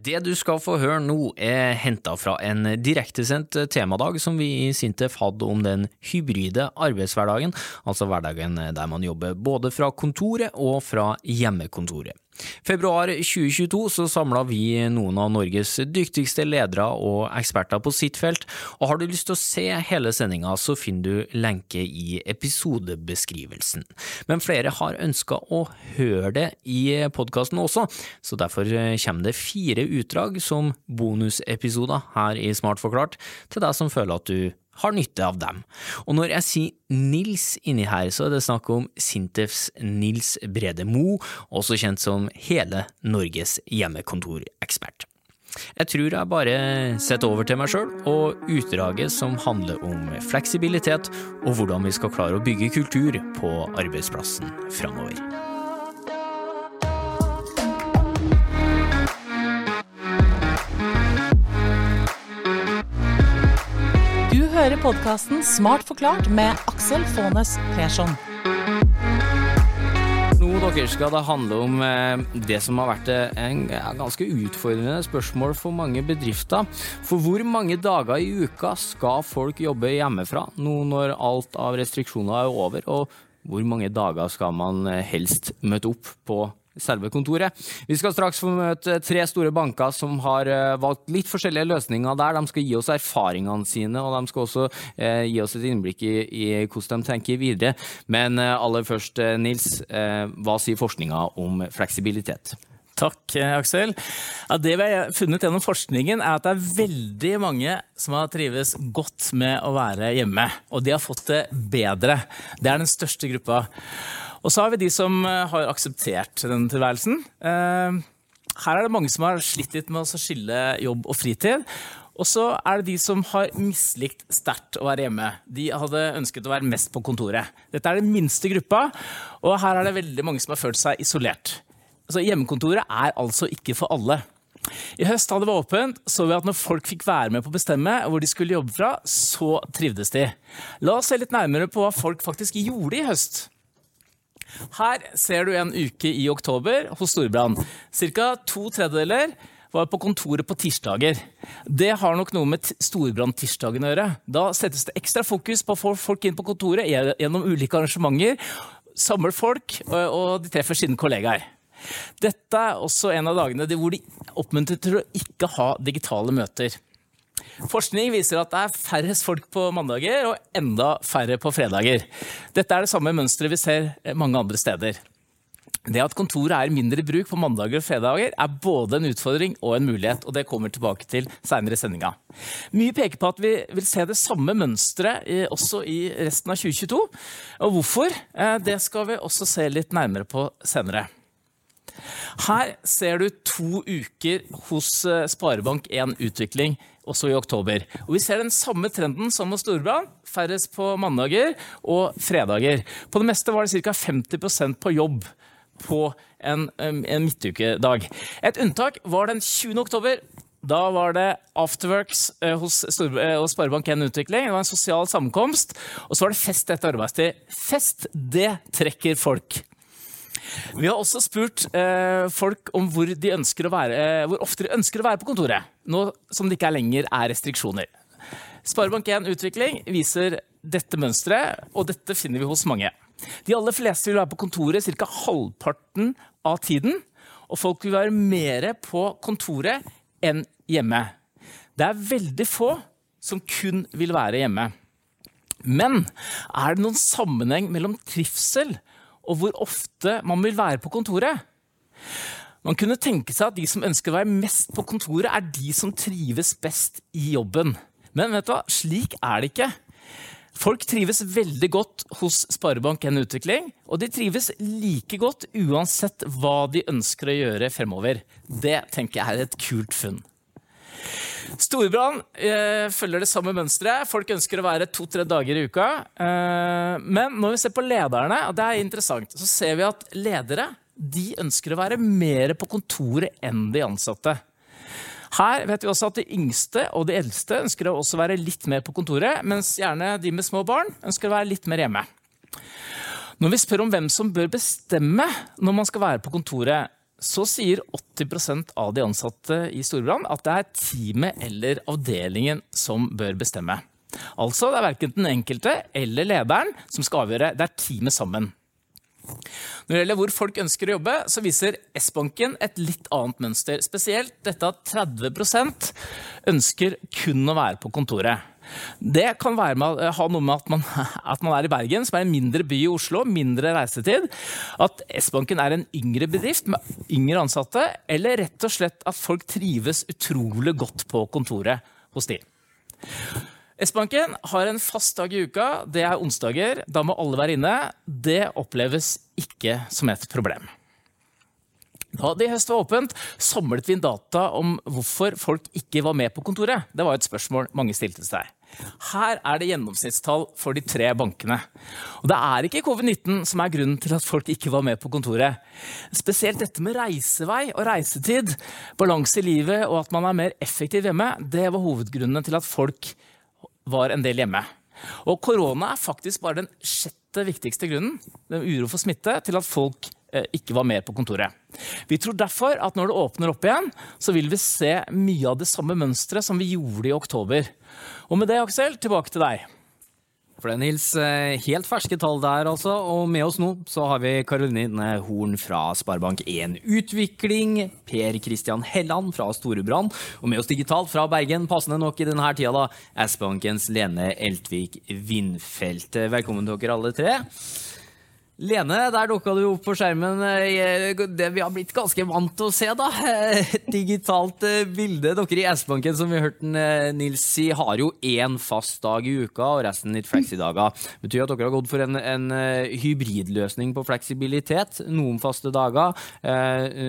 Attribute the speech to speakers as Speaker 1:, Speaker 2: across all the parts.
Speaker 1: Det du skal få høre nå, er henta fra en direktesendt temadag som vi i Sintef hadde om den hybride arbeidshverdagen, altså hverdagen der man jobber både fra kontoret og fra hjemmekontoret. Februar 2022 så samla vi noen av Norges dyktigste ledere og eksperter på sitt felt, og har du lyst til å se hele sendinga, så finner du lenke i episodebeskrivelsen. Men flere har ønska å høre det i podkasten også, så derfor kommer det fire utdrag som bonusepisoder her i Smart forklart, til deg som føler at du har nytte av dem. Og når jeg sier Nils inni her, så er det snakk om Sintefs Nils Brede Mo, også kjent som hele Norges hjemmekontorekspert. Jeg tror jeg bare setter over til meg sjøl og utdraget som handler om fleksibilitet og hvordan vi skal klare å bygge kultur på arbeidsplassen framover.
Speaker 2: Podkasten Smart forklart med Aksel Faanes Persson.
Speaker 1: Nå dere skal det handle om eh, det som har vært eh, en ganske utfordrende spørsmål for mange bedrifter. For hvor mange dager i uka skal folk jobbe hjemmefra nå når alt av restriksjoner er over, og hvor mange dager skal man eh, helst møte opp på selve kontoret. Vi skal straks få møte tre store banker som har eh, valgt litt forskjellige løsninger der. De skal gi oss erfaringene sine, og de skal også eh, gi oss et innblikk i, i, hvordan de tenker videre. Men eh, aller først, eh, Nils, eh, hva sier forskninga om fleksibilitet?
Speaker 3: Takk, eh, Aksel. Ja, det vi har funnet gjennom forskningen, er at det er veldig mange som har trives godt med å være hjemme. Og de har fått det bedre. Det er den største gruppa. Og så har vi de som eh, har akseptert denne tilværelsen. Eh, her er det mange som har slitt litt med å skille jobb og fritid. Og så er det de som har mislikt sterkt å være hjemme. De hadde ønsket å være mest på kontoret. Dette er den minste gruppa, og her er det veldig mange som har følt seg isolert. Altså, hjemmekontoret er altså ikke for alle. I høst da det var åpent, så vi at når folk fikk være med på å bestemme hvor de skulle jobbe fra, så trivdes de. La oss se litt nærmere på hva folk faktisk gjorde i høst. Her ser du en uke i oktober hos Storbrann. Cirka to tredjedeler var på kontoret på tirsdager. Det har nok noe med Storbrann-tirsdagen å gjøre. Da settes det ekstra fokus på å få folk inn på kontoret gjennom ulike arrangementer. Samler folk, og de treffer sine kollegaer. Dette er også en av dagene hvor de oppmuntrer til å ikke ha digitale møter. Forskning viser at det er færrest folk på mandager og enda færre på fredager. Dette er det samme mønsteret vi ser mange andre steder. Det at kontoret er mindre i bruk på mandager og fredager, er både en utfordring og en mulighet, og det kommer tilbake til senere i sendinga. Mye peker på at vi vil se det samme mønsteret også i resten av 2022. Og hvorfor? Eh, det skal vi også se litt nærmere på senere. Her ser du to uker hos eh, Sparebank1 Utvikling, også i oktober. Og Vi ser den samme trenden som hos Storbrann, færrest på mandager og fredager. På det meste var det ca. 50% på jobb på en, en midtukedag. Et unntak var den 20. oktober. Da var det afterworks eh, hos, eh, hos Sparebank1 Utvikling. Det var en sosial sammenkomst. Og så var det fest etter arbeidstid. Fest, det trekker folk. Vi har også spurt eh, folk om hvor, de være, eh, hvor, ofte de ønsker å være på kontoret, nå som det ikke lenger er restriksjoner. Sparebank1 Utvikling viser dette mønsteret, og dette finner vi hos mange. De aller fleste vil være på kontoret ca. halvparten av tiden, og folk vil være mer på kontoret enn hjemme. Det er veldig få som kun vil være hjemme. Men er det noen sammenheng mellom trivsel og hvor ofte man vil være på kontoret. Man kunne tenke seg at de som ønsker å være mest på kontoret, er de som trives best i jobben. Men vet du hva? slik er det ikke. Folk trives veldig godt hos Sparebank1 Utvikling, og de trives like godt uansett hva de ønsker å gjøre fremover. Det tenker jeg er et kult funn. Storbrann eh, følger det samme mønsteret. Folk ønsker å være to-tre dager i uka. Eh, men når vi ser på lederne, og det er interessant, så ser vi at ledere de ønsker å være mer på kontoret enn de ansatte. Her vet vi også at de yngste og de eldste ønsker å også være litt mer på kontoret, mens gjerne de med små barn ønsker å være litt mer hjemme. Når vi spør om hvem som bør bestemme når man skal være på kontoret, så sier 80% av de ansatte i Storbrann at det er teamet eller avdelingen som bør bestemme. Altså det er verken den enkelte eller lederen som skal avgjøre, det er teamet sammen. Når det gjelder hvor folk ønsker å jobbe, så viser S-banken et litt annet mønster. Spesielt dette at 30 ønsker kun å være på kontoret. Det kan med, ha noe med at man, at man, er i Bergen, som er en mindre by i Oslo, mindre reisetid. At S-banken er en yngre bedrift med yngre ansatte, eller rett og slett at folk trives utrolig godt på kontoret hos de. S-banken har en fast dag i uka. Det er onsdager. Da må alle være inne. Det oppleves ikke som et problem. Da det i høst var åpent, samlet vi inn data om hvorfor folk ikke var med på kontoret. Det var et spørsmål mange stilte seg. Her er det gjennomsnittstall for de tre bankene. Og det er ikke covid-19 som er grunnen til at folk ikke var med på kontoret. Spesielt dette med reisevei og reisetid, balanse i livet og at man er mer effektiv hjemme, det var hovedgrunnene til at folk var en del hjemme. Og korona er faktisk bare den sjette viktigste grunnen, den uro for smitte, til at folk ikke var med på kontoret. Vi tror derfor at når det åpner opp igjen, så vil vi se mye av det samme mønsteret som vi gjorde i oktober. Og med det, Aksel, tilbake til deg.
Speaker 1: For det, Nils, eh, helt ferske tall der, altså. Og med oss nå så har vi Karoline Horn fra Sparebank1 Utvikling, Per Kristian Helland fra Storebrand, og med oss digitalt fra Bergen, passende nok i denne tida, da, S-bankens Lene Eltvik Vindfelt. Velkommen til dere alle tre. Lene, der dukka du opp på skjermen eh, det vi har blitt ganske vant til å se. da. Et digitalt eh, bilde. Dere i S-banken som vi hørte eh, Nils si, har jo én fast dag i uka og resten litt flexi-dager. Betyr at dere har gått for en, en hybridløsning på fleksibilitet. Noen faste dager,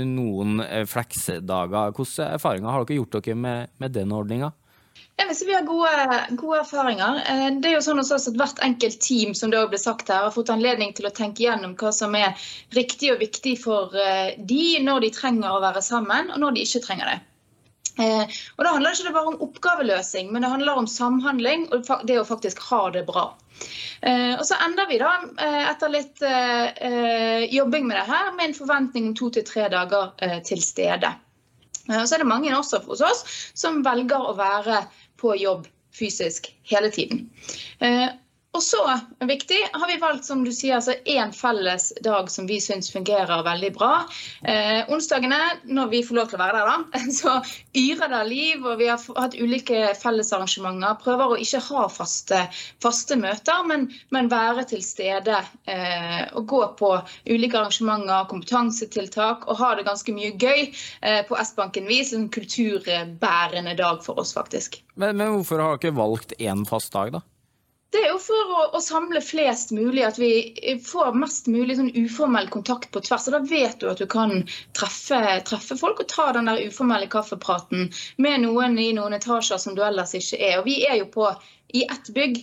Speaker 1: noen flex-dager. Hvilke erfaringer har dere gjort dere med, med den ordninga?
Speaker 4: Jeg vil Vi har gode, gode, erfaringer. Eh, det er jo sånn også at Hvert enkelt team som det ble sagt her, har fått anledning til å tenke gjennom hva som er riktig og viktig for eh, de når de trenger å være sammen, og når de ikke trenger det. Eh, og Da handler det ikke bare om oppgaveløsning, men det handler om samhandling og det å faktisk ha det bra. Og Så ender vi da, etter litt jobbing med det her, med en forventning om to til tre dager til stede. Så er det mange også hos oss som velger å være på jobb fysisk hele tiden. Og så viktig, har vi valgt som du sier, altså én felles dag som vi syns fungerer veldig bra. Eh, onsdagene, når vi får lov til å være der, da, så yrer det av liv. og Vi har hatt ulike fellesarrangementer. Prøver å ikke ha faste, faste møter, men, men, være til stede. Eh, og gå på ulike arrangementer, kompetansetiltak og ha det ganske mye gøy eh, på S-banken vis. En kulturbærende dag for oss, faktisk.
Speaker 1: Men, men hvorfor har dere valgt én fast dag, da?
Speaker 4: Det er jo for å, å, samle flest mulig, at vi får mest mulig sånn uformell kontakt på tvers. Og Da vet du at du kan treffe, treffe, folk og ta den der uformelle kaffepraten med noen i noen etasjer som du ellers ikke er. Og Vi er jo på i ett bygg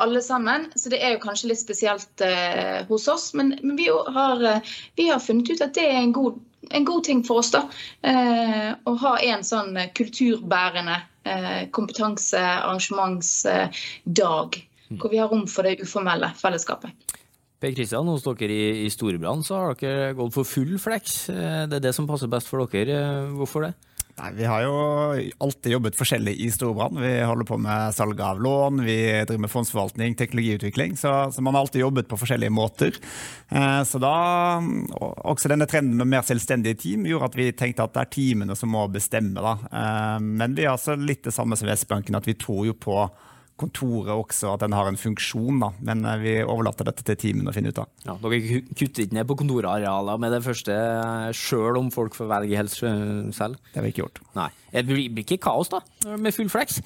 Speaker 4: alle sammen, så det er jo kanskje litt spesielt eh, hos oss. Men, men vi, har, eh, vi, har, funnet ut at det er en god, en god ting for oss. da, eh, Å ha en sånn kulturbærende eh, kompetansearrangementsdag hvor vi har rom for det uformelle fellesskapet.
Speaker 1: Per Kristian, hos dere i, i Storebrand så har dere gått for full flex. Eh, det er det som passer best for dere. Eh, hvorfor det?
Speaker 5: Nei, Vi har jo alltid jobbet forskjellig i Storbrann. Vi holder på med salg av lån, vi driver med fondsforvaltning, teknologiutvikling. Så, så, man har alltid jobbet på forskjellige måter. Eh, så da, Også denne trenden med mer selvstendige team gjorde at vi tenkte at det er teamene som må bestemme. da. Eh, men vi har også litt det samme som Vestbanken, at vi tror jo på kontoret også, at den har en funksjon. da, Men eh, vi overlater dette til teamene å finne ut av.
Speaker 1: Ja, dere kutter ikke ned på kontorarealer med det første, sjøl om folk får velge helst selv?
Speaker 5: Det har vi ikke gjort.
Speaker 1: Nei. Det blir ikke kaos, da, med full flex?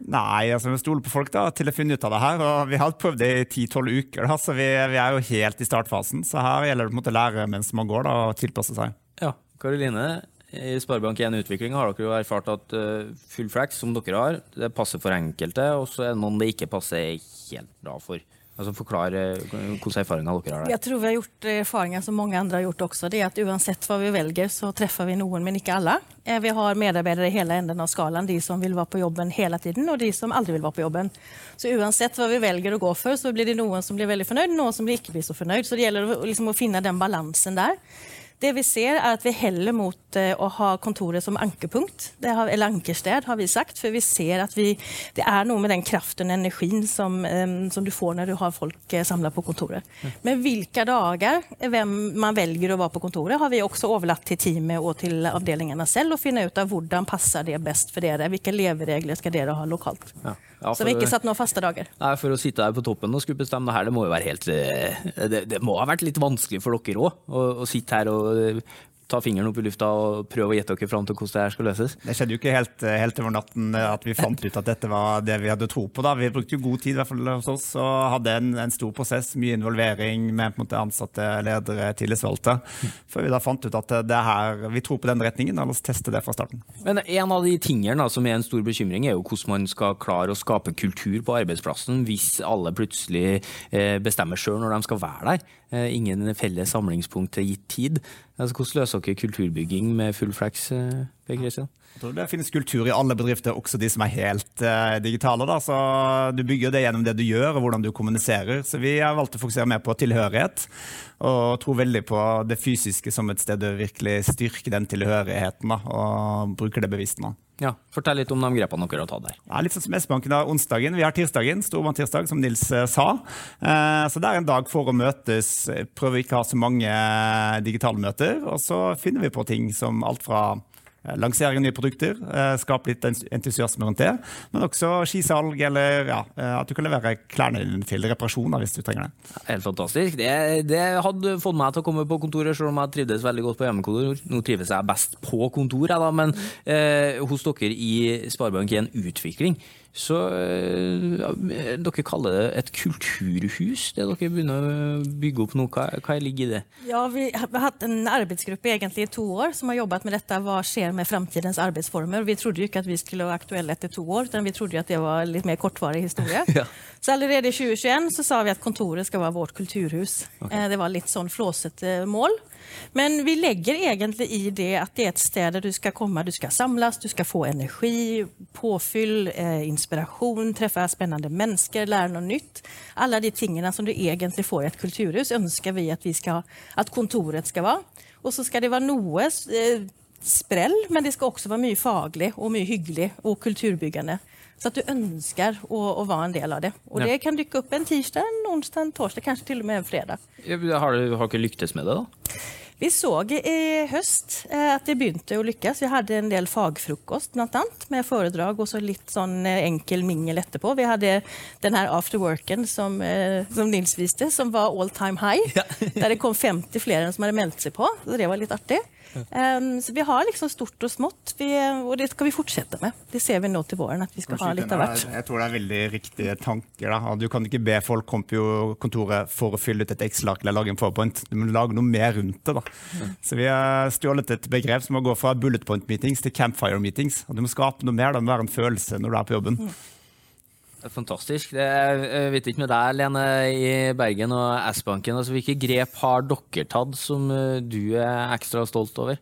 Speaker 5: Nei, altså vi stoler på folk da, til å finne ut av det her. og Vi har prøvd det i 10-12 uker, da, så vi, vi, er jo helt i startfasen. Så her gjelder det å lære mens man går da, og tilpasse seg.
Speaker 1: Ja, Karoline, i Sparebank1 Utvikling har dere jo erfart at uh, full flex, som dere har, det passer for enkelte, og så er det noen det ikke passer helt bra for. Altså Forklar uh, hvilke erfaringer dere har der.
Speaker 6: Jeg tror vi har gjort erfaringer som mange andre har gjort også. Det er at Uansett hva vi velger, så treffer vi noen, men ikke alle. Eh, vi har medarbeidere i hele enden av skalaen. De som vil være på jobben hele tiden, og de som aldri vil være på jobben. Så uansett hva vi velger å gå for, så blir det noen som blir veldig fornøyd, noen som ikke blir så fornøyd. Så det gjelder liksom å finne den balansen der. Det vi ser er at vi heller mot eh, å ha kontoret som ankerpunkt, har, eller ankersted har vi sagt. For vi ser at vi, det er noe med den kraften og energien som, som du får når du har folk uh, samla på kontoret. Men hvilke dager, hvem man velger å være på kontoret, har vi også overlatt til teamet og til avdelingene selv å finne ut av hvordan passer det best for dere. Hvilke leveregler skal dere ha lokalt. Ja. Ja, så vi har ikke satt noen faste dager.
Speaker 1: Nei, For å sitte her på toppen og skulle bestemme det her, det må jo være helt Det, det må ha vært litt vanskelig for dere òg, å, å, sitte her og ta fingeren opp i lufta og prøve å gjette dere fram til hvordan det her skal løses?
Speaker 5: Det skjedde jo ikke helt, helt over natten at vi fant ut at dette var det vi hadde tro på. da. Vi brukte jo god tid i hvert fall hos oss og hadde en, en stor prosess, mye involvering med måte, ansatte, ledere, tillitsvalgte. Før vi da fant ut at det her, vi tror på den retningen, la oss teste det fra starten.
Speaker 1: Men en av de tingene som er en stor bekymring, er jo hvordan man skal klare å skape kultur på arbeidsplassen hvis alle plutselig eh, bestemmer sjøl når de skal være der. Eh, ingen felles samlingspunkt til gitt tid. Altså, hvordan løser dere kulturbygging med full flex? Eh, Per Christian?
Speaker 5: Jeg tror det finnes kultur i alle bedrifter, også de som er helt uh, digitale. Da. Så Du bygger det gjennom det du gjør og hvordan du kommuniserer. Så vi har valgt å fokusere mer på tilhørighet. Og tror veldig på det fysiske som et sted å virkelig styrke den tilhørigheten. Da, og bruker det bevisst nå.
Speaker 1: Ja, Fortell litt om de grepene dere har tatt der.
Speaker 5: Ja, litt sånn som S-banken har onsdagen. Vi har tirsdagen, stormanntirsdag, som Nils uh, sa. Uh, så det er en dag for å møtes. Prøver ikke å ha så mange digitale møter. Og så finner vi på ting som alt fra Eh, lansering av nye produkter, eh, skape litt entusiasme rundt det. Men også skisalg, eller ja, eh, at du kan levere klærne dine til reparasjoner hvis du trenger det.
Speaker 1: Helt fantastisk. Det, det, hadde fått meg til å komme på kontoret, selv om jeg trivdes veldig godt på hjemmekontor. Nå trives jeg best på kontor, men eh, hos dere i Sparebank1 Utvikling så øh, Dere kaller det et kulturhus, det dere begynner å bygge opp nå. Hva, hva ligger i det?
Speaker 6: Ja, Vi har hatt en arbeidsgruppe egentlig i to år som har jobbet med dette. Hva skjer med framtidens arbeidsformer? Vi trodde jo ikke at vi skulle være aktuelle etter to år, men vi trodde jo at det var litt mer kortvarig historie. ja. Så allerede i 2021 så sa vi at kontoret skal være vårt kulturhus. Okay. Eh, det var litt sånn flåsete mål. Men vi legger egentlig i det at det er et sted der du skal komme, du skal samles, du skal få energi, påfyll, eh, inspirasjon, treffe spennende mennesker, lære noe nytt. Alle de tingene som du egentlig får i et kulturhus, ønsker vi at, vi skal, at kontoret skal være. Og så skal det være noe eh, sprell, men det skal også være mye faglig og mye hyggelig og kulturbyggende. Så at du ønsker å, å, være en del av det. Og ja. det kan dukke opp en tirsdag, en onsdag, en torsdag, kanskje til og med en fredag.
Speaker 1: Har du har ikke lyktes med det, da?
Speaker 6: Vi så i høst eh, at det begynte å lykkes. Vi hadde en del fagfrokost blant annet, med foredrag og så litt sånn eh, enkel mingel etterpå. Vi hadde den her afterworken som, eh, som Nils viste, som var all time high. Ja. der det kom 50 flere enn som hadde meldt seg på. Så det var litt artig. Um, så vi har liksom stort og smått, vi, og det skal vi fortsette med. Det ser vi nå til våren, at vi skal ha litt av hvert.
Speaker 5: Jeg tror det er veldig riktige tanker. Da. Du kan ikke be folk komme på kontoret for å fylle ut et Excel-ark eller lage en PowerPoint. Du må lage noe mer rundt det. da. Så vi har stjålet et begrep som må gå fra bullet point meetings til campfire meetings. Og du må skape noe mer, det må være en følelse når du er på jobben.
Speaker 1: Fantastisk. Jeg vet ikke med deg, Lene, i Bergen og S-banken. Altså, hvilke grep har dere tatt som eh, du er ekstra stolt over?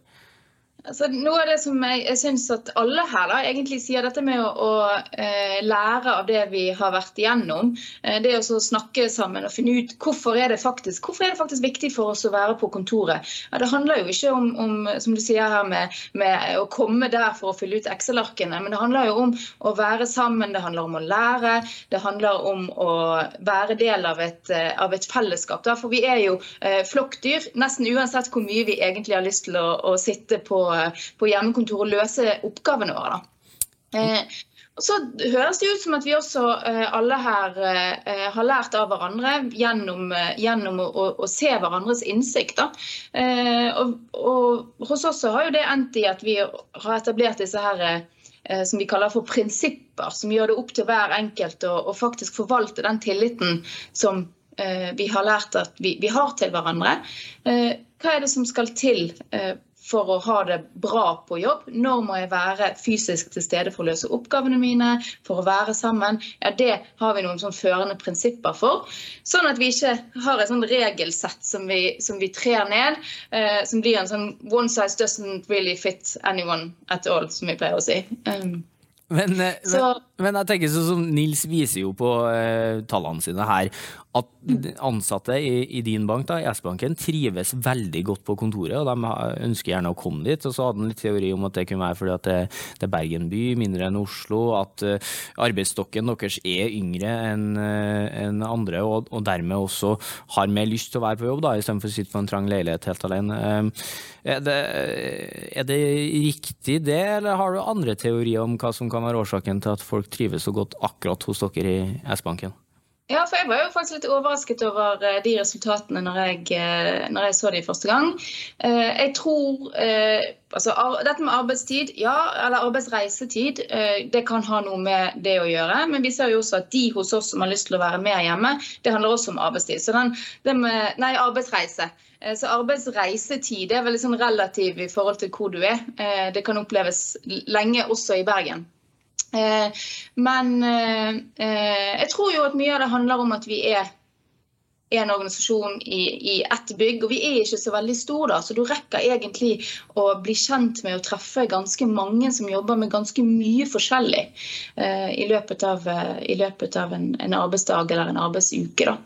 Speaker 4: Altså, noe av det som jeg, jeg syns at alle her da, egentlig sier dette med å, å eh, lære av det vi har vært igjennom. Eh, det å snakke sammen og finne ut hvorfor er, det faktisk, hvorfor er det faktisk viktig for oss å være på kontoret. Ja, det handler jo ikke om, om som du sier her, med, med, å komme der for å fylle ut Excel-arkene. Men det handler jo om å være sammen, det handler om å lære. Det handler om å være del av et, eh, av et fellesskap. Da. For vi er jo eh, flokkdyr, nesten uansett hvor mye vi egentlig har lyst til å, å sitte på på hjemmekontor og løse oppgavene våre. Eh, så høres det ut som at vi også eh, alle her eh, har lært av hverandre gjennom, gjennom å, å, se hverandres innsikt. Og, og, hos oss har jo det endt i at vi har etablert disse her som vi kaller for prinsipper, som gjør det opp til hver enkelt å faktisk forvalte den tilliten som vi har lært at vi, vi har til hverandre. Hva er det som skal til for å ha det bra på jobb? Når må jeg være fysisk til stede for å løse oppgavene mine, for å være sammen? Ja, Det har vi noen sånn førende prinsipper for. Sånn at vi ikke har et sånn regelsett som vi, som vi trer ned, eh, som blir en sånn one size doesn't really fit anyone at all, som vi pleier å si. Um,
Speaker 1: men, eh, men, men, jeg tenker sånn som Nils viser jo på eh, tallene sine her, at ansatte i, i din bank, da, S-banken, trives veldig godt på kontoret, og de ønsker gjerne å komme dit. Og så hadde han litt teori om at det kunne være fordi at det, det er Bergen by, mindre enn Oslo, at uh, arbeidsstokken deres er yngre enn uh, en andre, og, og, dermed også har mer lyst til å være på jobb, da, istedenfor å sitte på en trang leilighet helt alene. Uh, er, det, er det riktig det, eller har du andre teorier om hva som kan være årsaken til at folk trives så godt akkurat hos dere i S-banken?
Speaker 4: Ja, for jeg var jo faktisk litt overrasket over eh, de resultatene når jeg, eh, når jeg så de første gang. Eh, jeg tror altså, Dette med arbeidstid, ja, eller arbeidsreisetid, det kan ha noe med det å gjøre. Men vi ser jo også at de hos oss som har lyst til å være mer hjemme, det handler også om arbeidstid. Så den, med, nei, arbeidsreise. Så arbeidsreisetid er veldig sånn relativ i forhold til hvor du er. Det kan oppleves lenge også i Bergen. Eh, men eh, eh, jeg tror jo at mye av det handler om at vi er en organisasjon i, i ett bygg, og vi er ikke så veldig store, da, så du rekker egentlig å bli kjent med å treffe ganske mange som jobber med ganske mye forskjellig eh, i løpet av, i løpet av en, en, arbeidsdag eller en arbeidsuke. Da.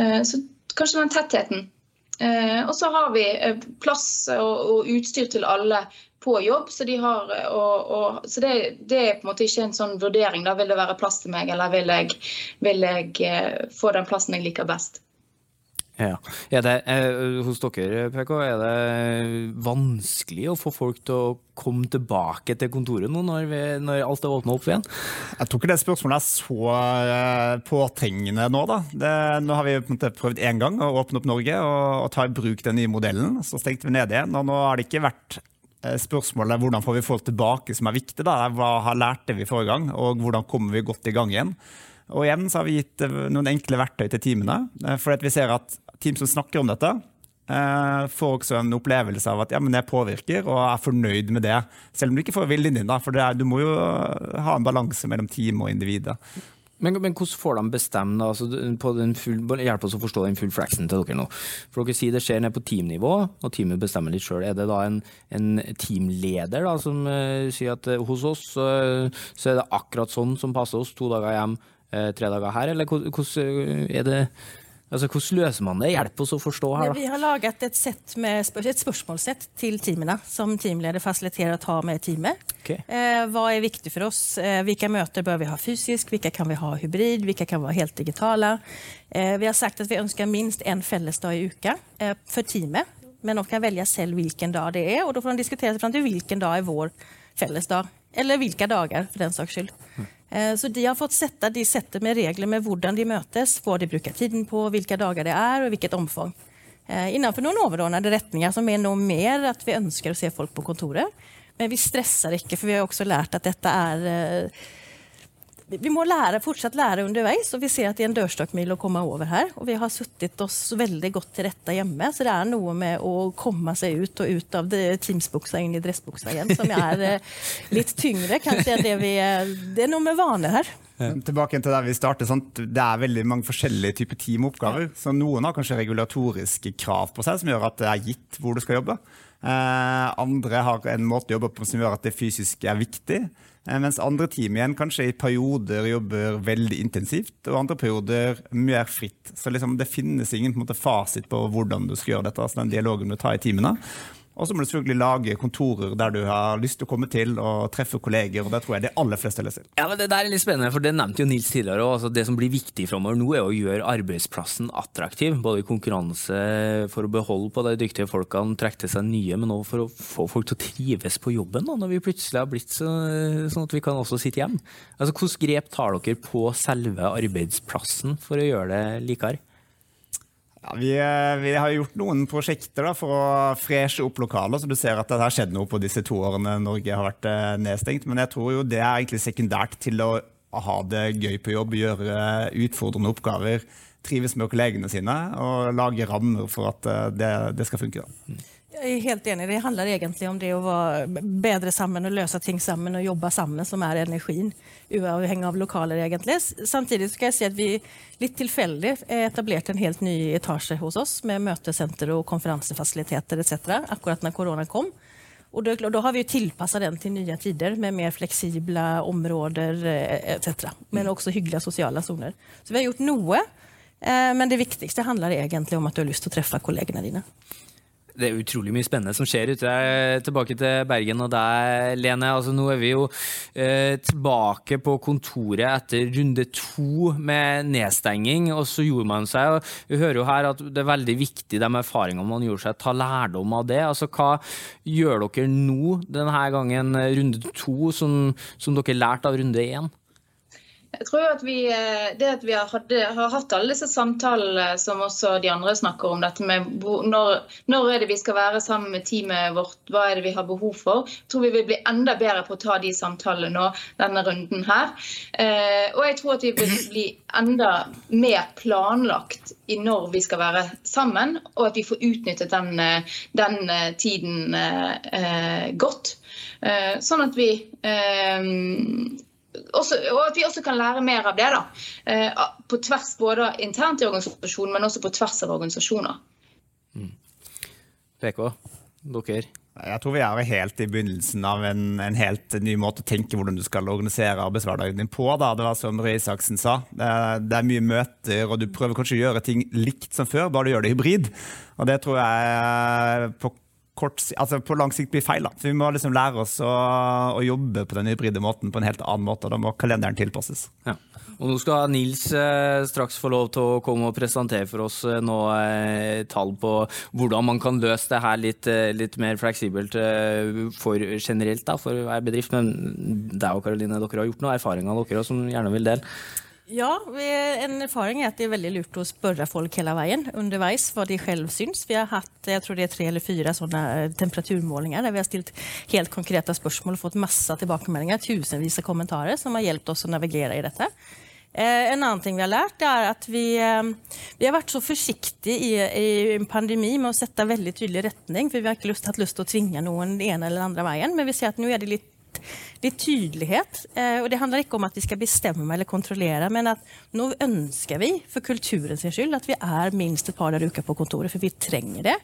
Speaker 4: Eh, så kanskje den tettheten. Og så har vi plass og, utstyr til alle på jobb. Så, de har, og, og, så det, det, er på en måte ikke en sånn vurdering. Da vil det være plass til meg, eller vil jeg, vil jeg eh, få den plassen jeg liker best.
Speaker 1: Ja. Er det, eh, hos dere, PK, er det vanskelig å få folk til å komme tilbake til kontoret nå når, vi, når alt er åpna opp igjen?
Speaker 5: Jeg tror ikke det spørsmålet er så uh, påtrengende nå. da. Det, nå har vi på en måte prøvd én gang å åpne opp Norge og, og ta i bruk den nye modellen. Så stengte vi ned igjen. og Nå har det ikke vært Eh, spørsmålet hvordan får vi folk tilbake som er viktig. da, Hva lærte vi forrige gang, og hvordan kommer vi godt i gang igjen. Og igjen så har vi gitt eh, noen enkle verktøy til teamene. Eh, for vi ser at team som snakker om dette, får også en opplevelse av at ja, men jeg påvirker og er fornøyd med det. Selv om du ikke får viljen din, da, for er, du må jo ha en balanse mellom team og individet.
Speaker 1: Men, men, hvordan får de bestemme altså, på den full, Hjelp oss å forstå den full flexen til dere nå. For dere sier det skjer ned på teamnivå, og teamet bestemmer litt sjøl. Er det da en, en teamleder da, som uh, sier at uh, hos oss uh, så er det akkurat sånn som passer oss, to dager hjem, tre dager her, eller hvordan er det Altså, hvordan løser man det? Hjelp oss å forstå her.
Speaker 6: Da. Vi har laget et, med, et spørsmålssett til teamene, som teamleder fasiliterer å ta med teamet. Okay. Eh, hva er viktig for oss? Eh, hvilke møter bør vi ha fysisk? Hvilke kan vi ha hybrid? Hvilke kan være helt digitale? Eh, vi har sagt at vi ønsker minst en fellesdag i uka eh, for teamet. Men de kan velge selv hvilken dag det er, og da får de diskutere seg fram til hvilken dag er vår fellesdag. Eller hvilke dager, for den saks skyld. Eh, så de har fått sette, de setter med regler med hvordan de møtes, hva de bruker tiden på, hvilke dager det er og hvilket omfang. Eh, innenfor noen overordnede retninger som er noe mer at vi ønsker å se folk på kontoret. Men vi stresser ikke, for vi har også lært at dette er eh, vi må lære, fortsatt lære underveis, og vi ser at det er en dørstokkmil å komme over her. Og vi har sittet oss veldig godt til rette hjemme, så det er noe med å komme seg ut og ut av Teams-buksa inn i dressbuksa igjen, som er eh, litt tyngre kanskje enn det vi Det er noe med vaner her.
Speaker 5: Ja. Tilbake til der vi startet, sant? Det er veldig mange forskjellige typer teamoppgaver. Så noen har kanskje regulatoriske krav på seg som gjør at det er gitt hvor du skal jobbe. Eh, andre har en måte å jobbe på som gjør at det fysisk er viktig. Eh, mens andre team igjen kanskje i perioder jobber veldig intensivt, og andre perioder mer fritt. Så liksom, det finnes ingen på måte, fasit på hvordan du skal gjøre dette. altså den dialogen du tar i teamene. Og så må du selvfølgelig lage kontorer der du har lyst til å komme til og treffe kolleger. og Det tror jeg de aller fleste leser.
Speaker 1: Ja, men Det der er litt spennende, for det nevnte jo Nils tidligere. Også. altså det som blir viktig framover nå, er å gjøre arbeidsplassen attraktiv. Både i konkurranse for å beholde på de dyktige folkene, trekke til seg nye, men også for å få folk til å trives på jobben da, når vi plutselig har blitt så, sånn at vi kan også sitte hjemme. Altså, Hvilke grep tar dere på selve arbeidsplassen for å gjøre det likere?
Speaker 5: Ja, vi, eh, vi, har gjort noen prosjekter da, for å freshe opp lokaler. så Du ser at det har skjedd noe på disse to årene Norge har vært eh, nedstengt. Men jeg tror jo det er egentlig sekundært til å ha det gøy på jobb, gjøre utfordrende oppgaver, trives med kollegene sine og lage rammer for at eh, det, det skal funke. Da.
Speaker 6: Jeg er helt enig. Det handler egentlig om det å være bedre sammen og løse ting sammen og jobbe sammen, som er energien. Uavhengig av lokaler, egentlig. Samtidig skal jeg si at vi litt tilfeldig etablerte en helt ny etasje hos oss med møtesenter og konferansefasiliteter etc. akkurat når korona kom. Og da, har vi tilpasset den til nye tider med mer fleksible områder etc. Men også hyggelige sosiale soner. Så vi har gjort noe. Eh, men det viktigste handler egentlig om at du har lyst til å treffe kollegene dine.
Speaker 1: Det er utrolig mye spennende som skjer ute. Tilbake til Bergen og deg, Lene. Altså, nå er vi jo eh, tilbake på kontoret etter runde to med nedstenging. Og så gjorde man seg og Vi hører jo her at det er veldig viktig de erfaringene man gjorde seg, ta lærdom av det. Altså, Hva gjør dere nå denne gangen, runde to, som, som dere lærte av runde én?
Speaker 4: Jeg tror at vi, eh, Det at vi har, hadde, har, hatt alle disse samtalene som også de andre snakker om, dette med når, når, er det vi skal være sammen med teamet vårt, hva er det vi har behov for, jeg tror vi vil bli enda bedre på å ta de samtalene nå denne runden her. Eh, og jeg tror at vi vil bli enda mer planlagt i når vi skal være sammen, og at vi får utnyttet den, eh, den tiden godt. Sånn at vi også, og at vi også kan lære mer av det. da, eh, På tvers både internt i organisasjonen, men også på tvers av organisasjoner. Mm.
Speaker 1: PK, dere?
Speaker 5: Jeg tror vi er helt i begynnelsen av en, en, helt ny måte å tenke hvordan du skal organisere arbeidshverdagen din på. Da. Det var som Røe Isaksen sa, det er, det er, mye møter, og du prøver kanskje å gjøre ting likt som før, bare du gjør det hybrid. Og det tror jeg på kort, altså på lang sikt blir feil. Da. Så vi må liksom lære oss å, å, jobbe på den hybride måten på en helt annen måte. og Da må kalenderen tilpasses.
Speaker 1: Ja. Og Nå skal Nils eh, straks få lov til å komme og presentere for oss eh, nå, eh, tall på hvordan man kan løse det her litt, eh, litt mer fleksibelt eh, for generelt da, for hver bedrift. Men deg og Karoline, dere har gjort noen erfaringer dere som gjerne vil dele?
Speaker 6: Ja, en erfaring er at det er veldig lurt å spørre folk hele veien underveis hva de selv syns. Vi har hatt jeg tror det er tre eller fire sånne eh, temperaturmålinger der vi har stilt helt konkrete spørsmål og fått masse tilbakemeldinger, tusenvis av kommentarer som har hjulpet oss å navigere i dette. Eh, en annen ting vi har lært, er at vi, eh, vi har vært så forsiktige i, i, en pandemi med å sette veldig tydelig retning, for vi har ikke lyst, hatt lyst til å tvinge noen den ene eller den andre veien. Men vi ser at nå er det litt litt tydelighet. Eh, og det handler ikke om at vi skal bestemme eller kontrollere, men at nå ønsker vi for kulturens skyld at vi er minst et par der uker på kontoret, for vi trenger det.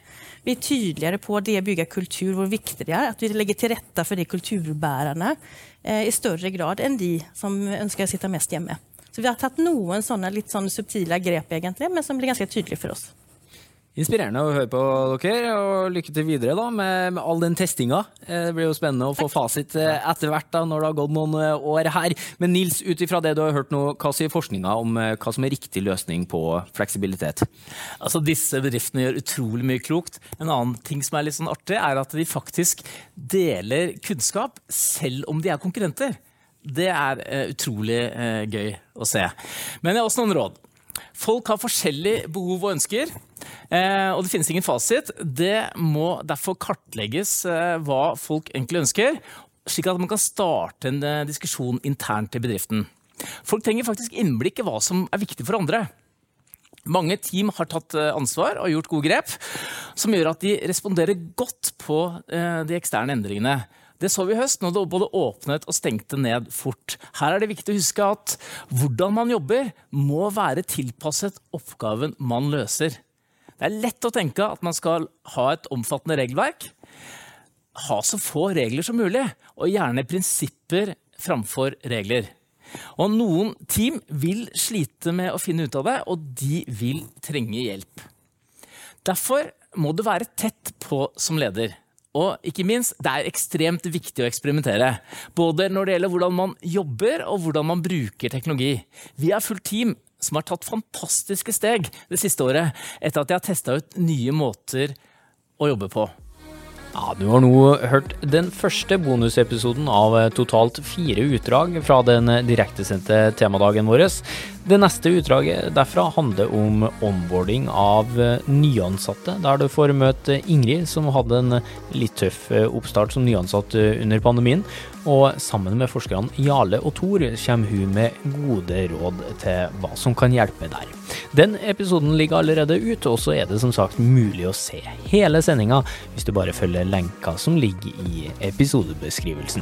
Speaker 6: Vi er tydeligere på det å bygge kultur, hvor viktig det er. At vi legger til rette for de kulturbærerne eh, i større grad enn de som ønsker å sitte mest hjemme. Så vi har tatt noen sånne litt sånne subtile grep, egentlig, men som blir ganske tydelige for oss.
Speaker 1: Inspirerende å høre på dere, og lykke til videre da med, med all den testinga. Eh, det blir jo spennende å få fasit eh, etter hvert da, når det har gått noen eh, år her. Men Nils, ut ifra det du har hørt nå, hva sier forskninga om hva som er riktig løsning på fleksibilitet?
Speaker 3: Altså, Disse bedriftene gjør utrolig mye klokt. En annen ting som er litt sånn artig, er at de faktisk deler kunnskap selv om de er konkurrenter. Det er utrolig gøy å se. Men jeg har også noen råd. Folk har forskjellige behov og ønsker. Eh, og det finnes ingen fasit. Det må derfor kartlegges eh, hva folk egentlig ønsker, slik at man kan starte en eh, diskusjon internt i bedriften. Folk trenger faktisk innblikk i hva som er viktig for andre. Mange team har tatt ansvar og gjort gode grep, som gjør at de responderer godt på de eksterne endringene. Det så vi i høst, når det både åpnet og stengte ned fort. Her er det viktig å huske at hvordan man jobber, må være tilpasset oppgaven man løser. Det er lett å tenke at man skal ha et omfattende regelverk. Ha så få regler som mulig, og gjerne prinsipper framfor regler. Og noen team vil slite med å finne ut av det, og de vil trenge hjelp. Derfor må du være tett på som leder. Og ikke minst, det er ekstremt viktig å eksperimentere. Både når det gjelder hvordan man jobber og hvordan man bruker teknologi. Vi har fullt team som har tatt fantastiske steg det siste året etter at de har testa ut nye måter å jobbe på.
Speaker 1: Ja, Du har nå hørt den første bonusepisoden av totalt fire utdrag fra den direktesendte temadagen vår. Det neste utdraget derfra handler om onboarding av nyansatte, der du får møte Ingrid, som hadde en litt tøff oppstart som nyansatt under pandemien. Og sammen med forskerne Jarle og Thor kommer hun med gode råd til hva som kan hjelpe der. Den episoden ligger allerede ute, og så er det som sagt mulig å se hele sendinga hvis du bare følger lenka som ligger i episodebeskrivelsen.